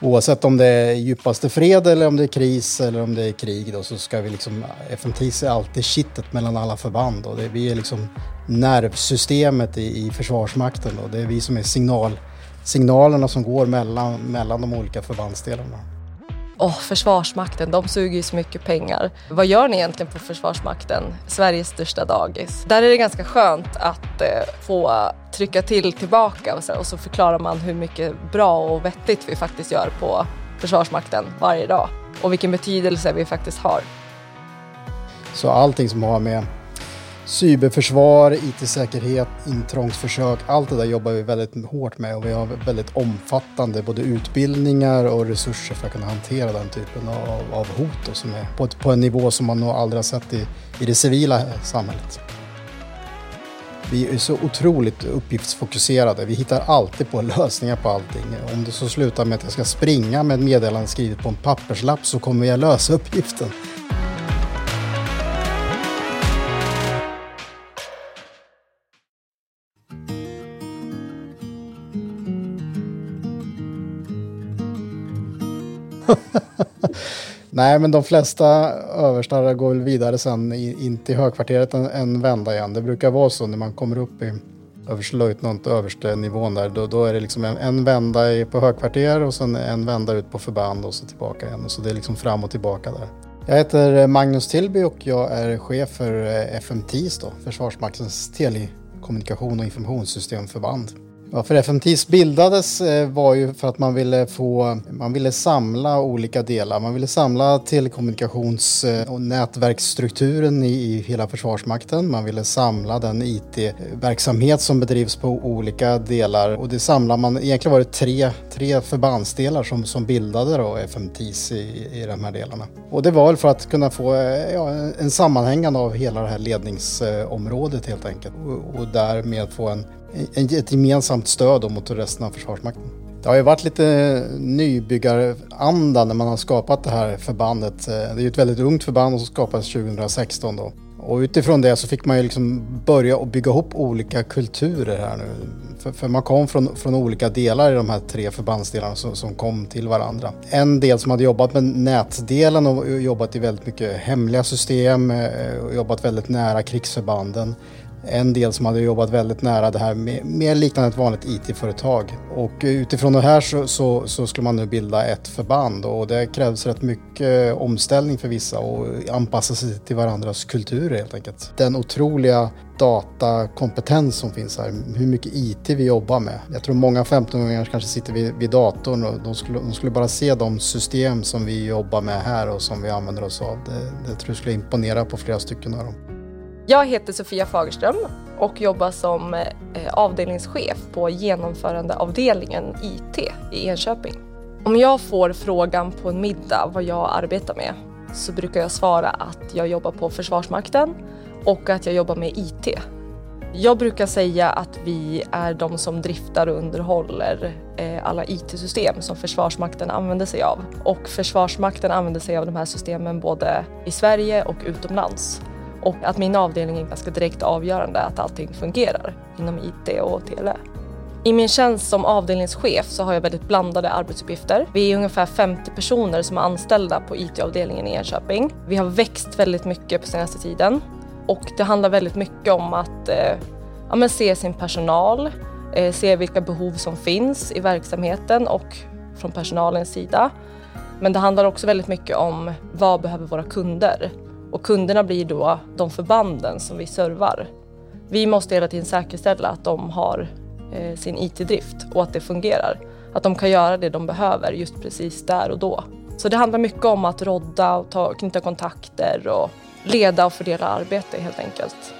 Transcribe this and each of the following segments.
Oavsett om det är djupaste fred eller om det är kris eller om det är krig då, så ska vi liksom, FMTIS är alltid kittet mellan alla förband och det, vi är liksom nervsystemet i, i Försvarsmakten och det är vi som är signal, signalerna som går mellan, mellan de olika förbandsdelarna. Oh, Försvarsmakten, de suger ju så mycket pengar. Vad gör ni egentligen på Försvarsmakten, Sveriges största dagis? Där är det ganska skönt att eh, få trycka till tillbaka och så, och så förklarar man hur mycket bra och vettigt vi faktiskt gör på Försvarsmakten varje dag och vilken betydelse vi faktiskt har. Så allting som har med cyberförsvar, IT-säkerhet, intrångsförsök, allt det där jobbar vi väldigt hårt med och vi har väldigt omfattande både utbildningar och resurser för att kunna hantera den typen av, av hot som är på, på, en nivå som man nog aldrig har sett i, i det civila samhället. Vi är så otroligt uppgiftsfokuserade. Vi hittar alltid på lösningar på allting. Om det så slutar med att jag ska springa med ett meddelande skrivet på en papperslapp så kommer jag lösa uppgiften. Nej, men de flesta överstar går väl vidare sen in till högkvarteret en, en vända igen. Det brukar vara så när man kommer upp i överstelöjtnant överste nivån där. Då, då är det liksom en, en vända på högkvarter och sen en vända ut på förband och så tillbaka igen. Och så det är liksom fram och tillbaka där. Jag heter eh, Magnus Tillby och jag är chef för eh, FMTIS då, Försvarsmaktens telekommunikation och informationssystemförband. Varför FMTIS bildades eh, var ju för att man ville få, man ville samla olika delar. Man ville samla telekommunikations eh, och nätverksstrukturen i hela Försvarsmakten. Man ville samla den IT-verksamhet som bedrivs på olika delar och det samlar man, egentligen var det tre, tre förbandsdelar som, som bildade då FMTIS i, i de här delarna. Och det var väl för att kunna få eh, ja, en sammanhängande av hela det här ledningsområdet helt enkelt och, och därmed få en ett gemensamt stöd mot resten av Försvarsmakten. Det har ju varit lite nybyggaranda när man har skapat det här förbandet. Eh, det är ju ett väldigt ungt förband som skapades 2016 då. Och utifrån det så fick man ju liksom börja och bygga ihop olika kulturer här nu. För, för, man kom från, från olika delar i de här tre förbandsdelarna som, som, kom till varandra. En del som hade jobbat med nätdelen och jobbat i väldigt mycket hemliga system eh, och jobbat väldigt nära krigsförbanden en del som hade jobbat väldigt nära det här med, mer liknande ett vanligt IT-företag. Och utifrån det här så, så, så, skulle man nu bilda ett förband och det krävs rätt mycket omställning för vissa och anpassa sig till varandras kulturer helt enkelt. Den otroliga datakompetens som finns här, hur mycket IT vi jobbar med. Jag tror många 15-åringar kanske sitter vid, vid datorn och de skulle, de skulle, bara se de system som vi jobbar med här och som vi använder oss av. Det, det tror jag skulle imponera på flera stycken av dem. Jag heter Sofia Fagerström och jobbar som eh, avdelningschef på genomförandeavdelningen IT i Enköping. Om jag får frågan på en middag vad jag arbetar med så brukar jag svara att jag jobbar på Försvarsmakten och att jag jobbar med IT. Jag brukar säga att vi är de som driftar och underhåller eh, alla IT-system som Försvarsmakten använder sig av. Och Försvarsmakten använder sig av de här systemen både i Sverige och utomlands och att min avdelning är ganska direkt avgörande att allting fungerar inom IT och tele. I min tjänst som avdelningschef så har jag väldigt blandade arbetsuppgifter. Vi är ungefär 50 personer som är anställda på IT-avdelningen i Enköping. Vi har växt väldigt mycket på senaste tiden och det handlar väldigt mycket om att eh, ja, se sin personal, eh, se vilka behov som finns i verksamheten och från personalens sida. Men det handlar också väldigt mycket om vad behöver våra kunder? Och kunderna blir då de förbanden som vi servar. Vi måste hela tiden säkerställa att de har eh, sin IT-drift och att det fungerar. Att de kan göra det de behöver just precis där och då. Så det handlar mycket om att rodda och ta, knyta kontakter och leda och fördela arbete helt enkelt.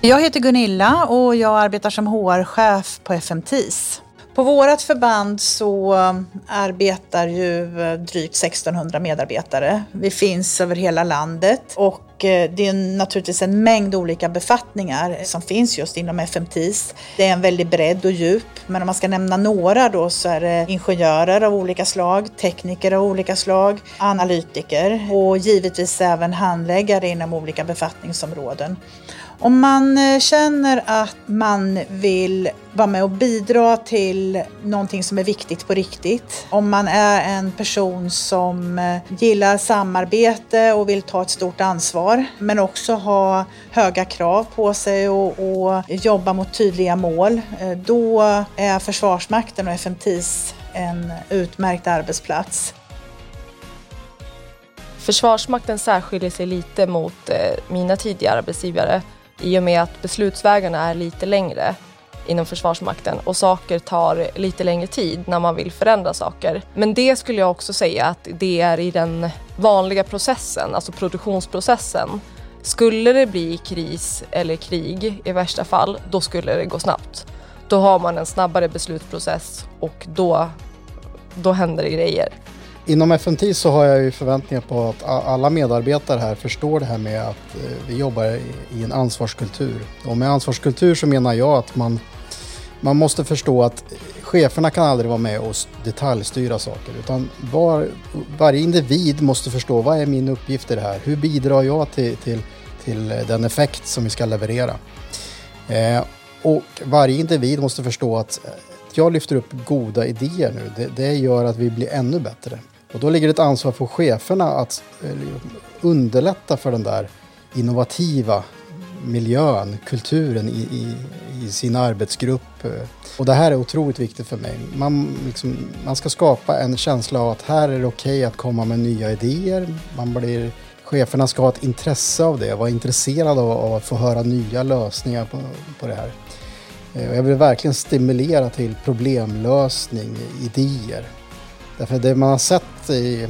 Jag heter Gunilla och jag arbetar som HR-chef på FMTIS. På vårt förband så um, arbetar ju uh, drygt 1600 medarbetare. Vi finns över hela landet och uh, det är naturligtvis en mängd olika befattningar som finns just inom FMTIS. Det är en väldig bredd och djup, men om man ska nämna några då så är det ingenjörer av olika slag, tekniker av olika slag, analytiker och givetvis även handläggare inom olika befattningsområden. Om man eh, känner att man vill vara med och bidra till någonting som är viktigt på riktigt. Om man är en person som eh, gillar samarbete och vill ta ett stort ansvar men också ha höga krav på sig och, och jobba mot tydliga mål, eh, då är Försvarsmakten och FMTIS en utmärkt arbetsplats. Försvarsmakten särskiljer sig lite mot mina tidigare arbetsgivare i och med att beslutsvägarna är lite längre inom Försvarsmakten och saker tar lite längre tid när man vill förändra saker. Men det skulle jag också säga att det är i den vanliga processen, alltså produktionsprocessen. Skulle det bli kris eller krig i värsta fall, då skulle det gå snabbt. Då har man en snabbare beslutsprocess och då, då händer det grejer. Inom FMT så har jag ju förväntningar på att alla medarbetare här förstår det här med att eh, vi jobbar i en ansvarskultur. Och med ansvarskultur så menar jag att man, man måste förstå att cheferna kan aldrig vara med och detaljstyra saker utan var, varje individ måste förstå vad är min uppgift i det här? Hur bidrar jag till, till, till den effekt som vi ska leverera? Eh, och varje individ måste förstå att eh, jag lyfter upp goda idéer nu. Det, det gör att vi blir ännu bättre. Och då ligger det ett ansvar på cheferna att eh, underlätta för den där innovativa miljön, kulturen i, i, i, sin arbetsgrupp. Eh, och det här är otroligt viktigt för mig. Man, liksom, man ska skapa en känsla av att här är det okej okay att komma med nya idéer. Man blir, cheferna ska ha ett intresse av det, vara intresserade av, av att få höra nya lösningar på, på det här. Eh, jag vill verkligen stimulera till problemlösning, idéer. Därför det man har sett i,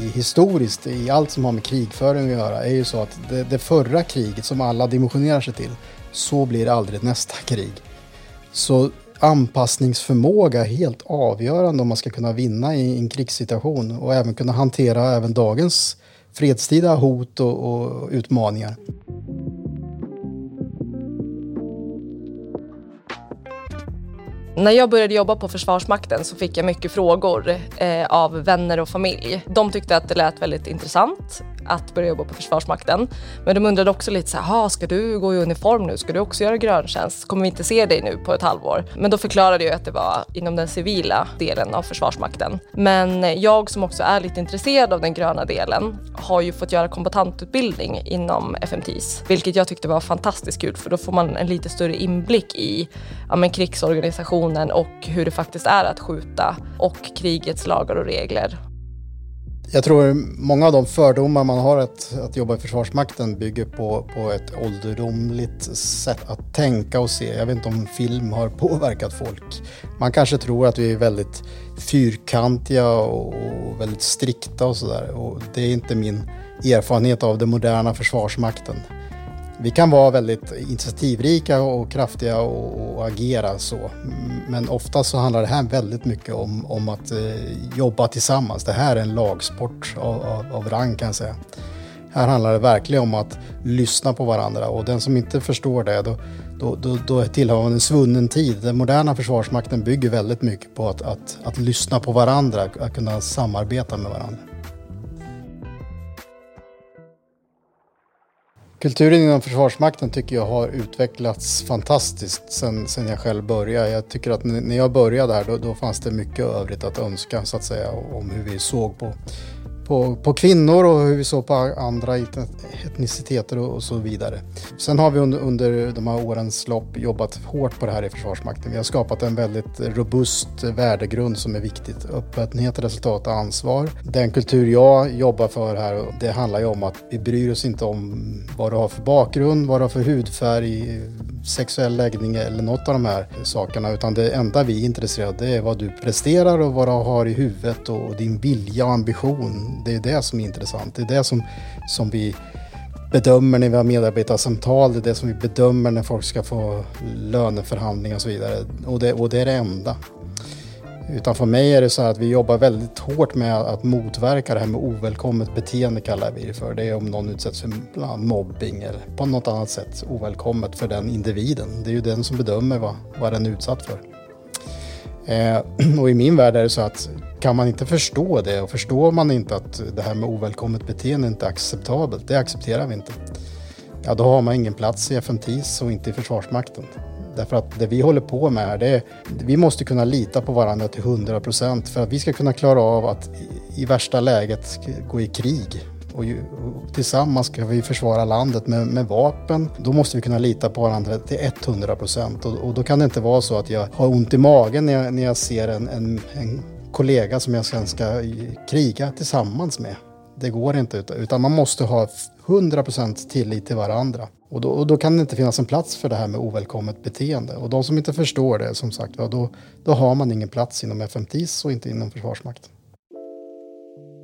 i historiskt i allt som har med krigföring att göra är ju så att det, det förra kriget som alla dimensionerar sig till, så blir det aldrig nästa krig. Så anpassningsförmåga är helt avgörande om man ska kunna vinna i en krigssituation och även kunna hantera även dagens fredstida hot och, och utmaningar. När jag började jobba på Försvarsmakten så fick jag mycket frågor eh, av vänner och familj. De tyckte att det lät väldigt intressant att börja jobba på Försvarsmakten. Men de undrade också lite så här, ska du gå i uniform nu? Ska du också göra gröntjänst? Kommer vi inte se dig nu på ett halvår? Men då förklarade jag att det var inom den civila delen av Försvarsmakten. Men jag som också är lite intresserad av den gröna delen har ju fått göra kombatantutbildning inom FMTIS, vilket jag tyckte var fantastiskt kul för då får man en lite större inblick i ja, men krigsorganisationen och hur det faktiskt är att skjuta och krigets lagar och regler. Jag tror många av de fördomar man har att, att jobba i Försvarsmakten bygger på, på ett ålderdomligt sätt att tänka och se. Jag vet inte om film har påverkat folk. Man kanske tror att vi är väldigt fyrkantiga och väldigt strikta och sådär. Det är inte min erfarenhet av den moderna Försvarsmakten. Vi kan vara väldigt initiativrika och kraftiga och, och, agera så. Men ofta så handlar det här väldigt mycket om, om att eh, jobba tillsammans. Det här är en lagsport av, av, av rang kan jag säga. Här handlar det verkligen om att lyssna på varandra och den som inte förstår det då, då, då, då tillhör man en svunnen tid. Den moderna försvarsmakten bygger väldigt mycket på att, att, att lyssna på varandra, att kunna samarbeta med varandra. Kulturen inom Försvarsmakten tycker jag har utvecklats fantastiskt sen, sen jag själv började. Jag tycker att när jag började här då, då fanns det mycket övrigt att önska så att säga om hur vi såg på på, på kvinnor och hur vi såg på andra etniciteter och, och så vidare. Sen har vi under, under de här årens lopp jobbat hårt på det här i Försvarsmakten. Vi har skapat en väldigt robust värdegrund som är viktigt. Öppenhet, resultat och ansvar. Den kultur jag jobbar för här, det handlar ju om att vi bryr oss inte om vad du har för bakgrund, vad du har för hudfärg, sexuell läggning eller något av de här sakerna. Utan det enda vi är intresserade av det är vad du presterar och vad du har i huvudet och din vilja och ambition det är det som är intressant. Det är det som, som vi bedömer när vi har medarbetarsamtal. Det är det som vi bedömer när folk ska få löneförhandlingar och så vidare. Och det, och det är det enda. Utan för mig är det så här att vi jobbar väldigt hårt med att motverka det här med ovälkommet beteende kallar vi det för. Det är om någon utsätts för mobbing eller på något annat sätt ovälkommet för den individen. Det är ju den som bedömer vad, vad den är utsatt för. Eh, och i min värld är det så att kan man inte förstå det och förstår man inte att det här med ovälkommet beteende inte är acceptabelt, det accepterar vi inte. Ja, då har man ingen plats i FMTIS och inte i Försvarsmakten. Därför att det vi håller på med här, det är, vi måste kunna lita på varandra till 100 procent för att vi ska kunna klara av att i, värsta läget gå i krig. Och, ju, och tillsammans ska vi försvara landet med, med, vapen. Då måste vi kunna lita på varandra till 100 procent. Och, och, då kan det inte vara så att jag har ont i magen när jag, när jag ser en, en, en kollega som jag sen ska kriga tillsammans med. Det går inte, utan man måste ha 100% tillit till varandra. Och då, och då, kan det inte finnas en plats för det här med ovälkommet beteende. Och de som inte förstår det, som sagt, ja, då, då har man ingen plats inom FMTIS och inte inom Försvarsmakten.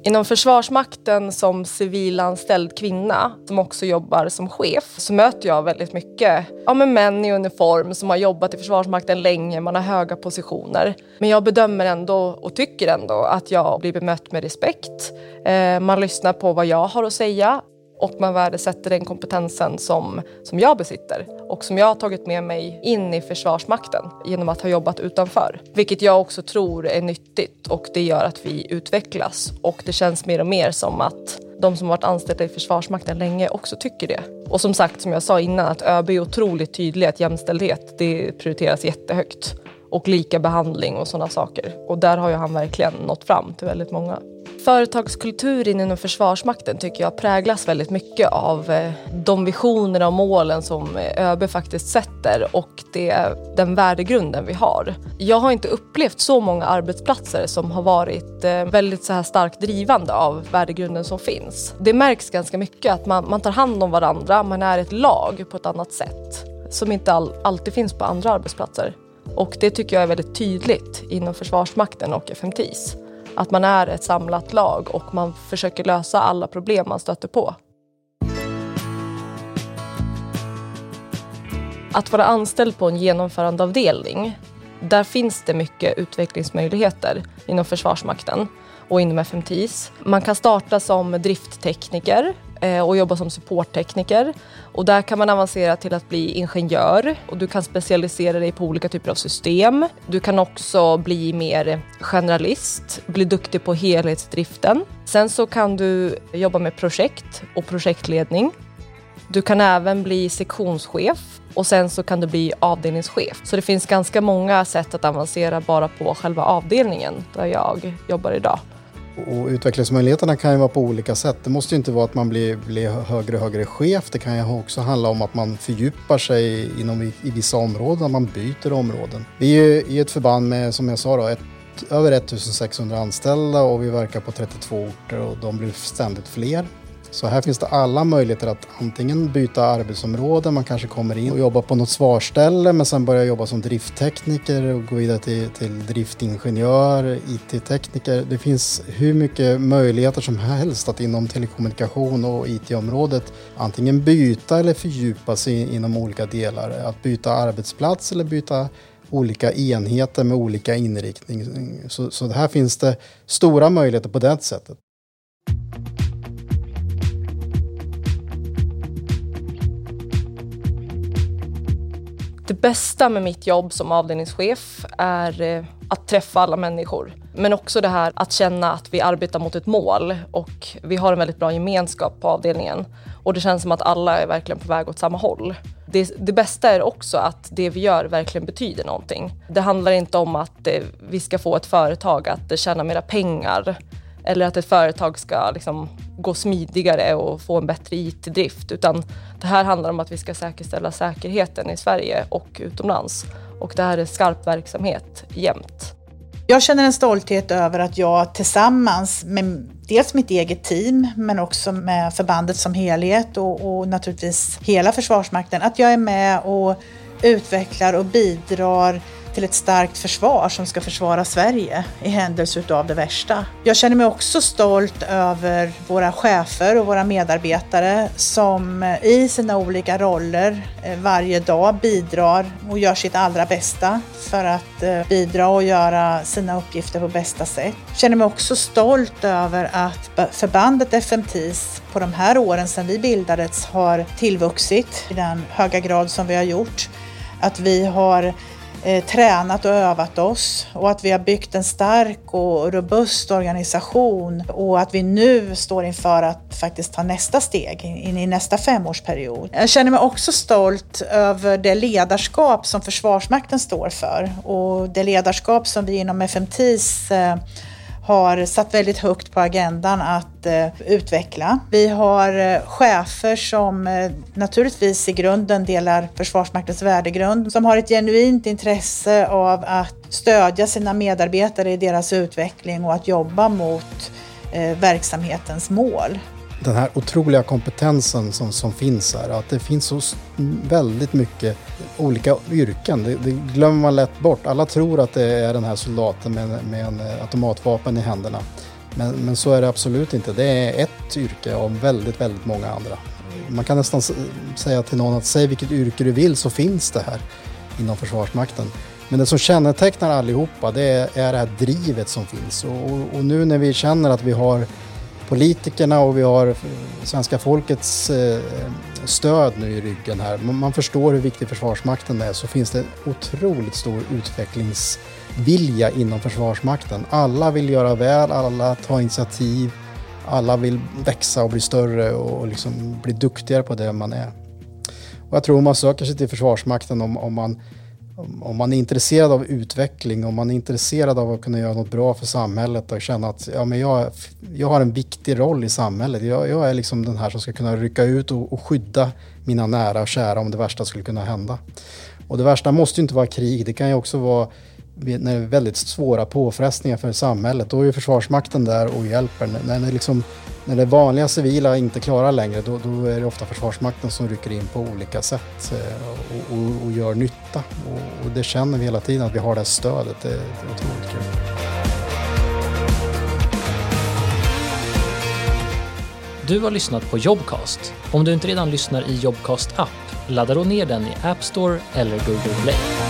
Inom Försvarsmakten som civilanställd kvinna som också jobbar som chef så möter jag väldigt mycket ja, med män i uniform som har jobbat i Försvarsmakten länge, man har höga positioner. Men jag bedömer ändå och tycker ändå att jag blir bemött med respekt. Eh, man lyssnar på vad jag har att säga och man värdesätter den kompetensen som, som jag besitter och som jag har tagit med mig in i Försvarsmakten genom att ha jobbat utanför. Vilket jag också tror är nyttigt och det gör att vi utvecklas och det känns mer och mer som att de som varit anställda i Försvarsmakten länge också tycker det. Och som sagt, som jag sa innan, att ÖB är otroligt tydlig att jämställdhet det prioriteras jättehögt och lika behandling och sådana saker. Och där har ju han verkligen nått fram till väldigt många. Företagskulturen inom Försvarsmakten tycker jag präglas väldigt mycket av eh, de visioner och målen som eh, ÖB faktiskt sätter och det, den värdegrunden vi har. Jag har inte upplevt så många arbetsplatser som har varit eh, väldigt så här starkt drivande av värdegrunden som finns. Det märks ganska mycket att man, man tar hand om varandra, man är ett lag på ett annat sätt som inte all, alltid finns på andra arbetsplatser. Och det tycker jag är väldigt tydligt inom Försvarsmakten och FMTIS. Att man är ett samlat lag och man försöker lösa alla problem man stöter på. Att vara anställd på en genomförandeavdelning, där finns det mycket utvecklingsmöjligheter inom Försvarsmakten och inom FMTIS. Man kan starta som drifttekniker Eh, och jobba som supporttekniker. Och där kan man avancera till att bli ingenjör och du kan specialisera dig på olika typer av system. Du kan också bli mer generalist, bli duktig på helhetsdriften. Sen så kan du jobba med projekt och projektledning. Du kan även bli sektionschef och sen så kan du bli avdelningschef. Så det finns ganska många sätt att avancera bara på själva avdelningen där jag jobbar idag. Och utvecklingsmöjligheterna kan ju vara på olika sätt. Det måste ju inte vara att man blir, blir högre och högre chef. Det kan ju också handla om att man fördjupar sig inom, i, i vissa områden, man byter områden. Vi är ju i ett förband med, som jag sa, då, ett, över 1600 anställda och vi verkar på 32 orter och de blir ständigt fler. Så här finns det alla möjligheter att antingen byta arbetsområde, man kanske kommer in och jobbar på något svarställe men sen börjar jobba som drifttekniker och gå vidare till, till driftingenjör, IT-tekniker. Det finns hur mycket möjligheter som helst att inom telekommunikation och IT-området antingen byta eller fördjupa sig inom olika delar. Att byta arbetsplats eller byta olika enheter med olika inriktning. Så, så här finns det stora möjligheter på det sättet. Det bästa med mitt jobb som avdelningschef är eh, att träffa alla människor. Men också det här att känna att vi arbetar mot ett mål och vi har en väldigt bra gemenskap på avdelningen. Och det känns som att alla är verkligen på väg åt samma håll. Det, det bästa är också att det vi gör verkligen betyder någonting. Det handlar inte om att eh, vi ska få ett företag att tjäna mera pengar eller att ett företag ska liksom gå smidigare och få en bättre IT-drift. Utan det här handlar om att vi ska säkerställa säkerheten i Sverige och utomlands. Och det här är skarp verksamhet jämt. Jag känner en stolthet över att jag tillsammans med dels mitt eget team men också med förbandet som helhet och, och naturligtvis hela Försvarsmakten, att jag är med och utvecklar och bidrar till ett starkt försvar som ska försvara Sverige i händelse av det värsta. Jag känner mig också stolt över våra chefer och våra medarbetare som eh, i sina olika roller eh, varje dag bidrar och gör sitt allra bästa för att eh, bidra och göra sina uppgifter på bästa sätt. Jag känner mig också stolt över att förbandet FMTIS på de här åren sedan vi bildades har tillvuxit i den höga grad som vi har gjort. Att vi har eh, tränat och övat oss och att vi har byggt en stark och robust organisation och att vi nu står inför att faktiskt ta nästa steg in i nästa femårsperiod. Jag känner mig också stolt över det ledarskap som Försvarsmakten står för och det ledarskap som vi inom FMTIS eh, har satt väldigt högt på agendan att eh, utveckla. Vi har eh, chefer som eh, naturligtvis i grunden delar Försvarsmaktens värdegrund, som har ett genuint intresse av att stödja sina medarbetare i deras utveckling och att jobba mot eh, verksamhetens mål den här otroliga kompetensen som, som finns här. Att det finns så väldigt mycket olika yrken. Det, det, glömmer man lätt bort. Alla tror att det är den här soldaten med, med en eh, automatvapen i händerna. Men, men så är det absolut inte. Det är ett yrke av väldigt, väldigt många andra. Man kan nästan säga till någon att säg vilket yrke du vill så finns det här inom Försvarsmakten. Men det som kännetecknar allihopa det är, är det här drivet som finns. Och, och nu när vi känner att vi har politikerna och vi har svenska folkets eh, stöd nu i ryggen här. Man förstår hur viktig Försvarsmakten är så finns det en otroligt stor utvecklingsvilja inom Försvarsmakten. Alla vill göra väl, alla tar initiativ, alla vill växa och bli större och liksom bli duktigare på det man är. Och jag tror man söker sig till Försvarsmakten om, om man om man är intresserad av utveckling, om man är intresserad av att kunna göra något bra för samhället och känna att ja, men jag, jag har en viktig roll i samhället. Jag, jag är liksom den här som ska kunna rycka ut och, och, skydda mina nära och kära om det värsta skulle kunna hända. Och det värsta måste ju inte vara krig, det kan ju också vara när det är väldigt svåra påfrestningar för samhället. Då är Försvarsmakten där och hjälper. När det liksom när det vanliga civila inte klarar längre då, då, är det ofta Försvarsmakten som rycker in på olika sätt eh, och, och, och gör nytta. Och, och, det känner vi hela tiden att vi har det stödet. Det, det är otroligt kul. Du har lyssnat på Jobcast. Om du inte redan lyssnar i Jobcast app, ladda då ner den i App Store eller Google Play.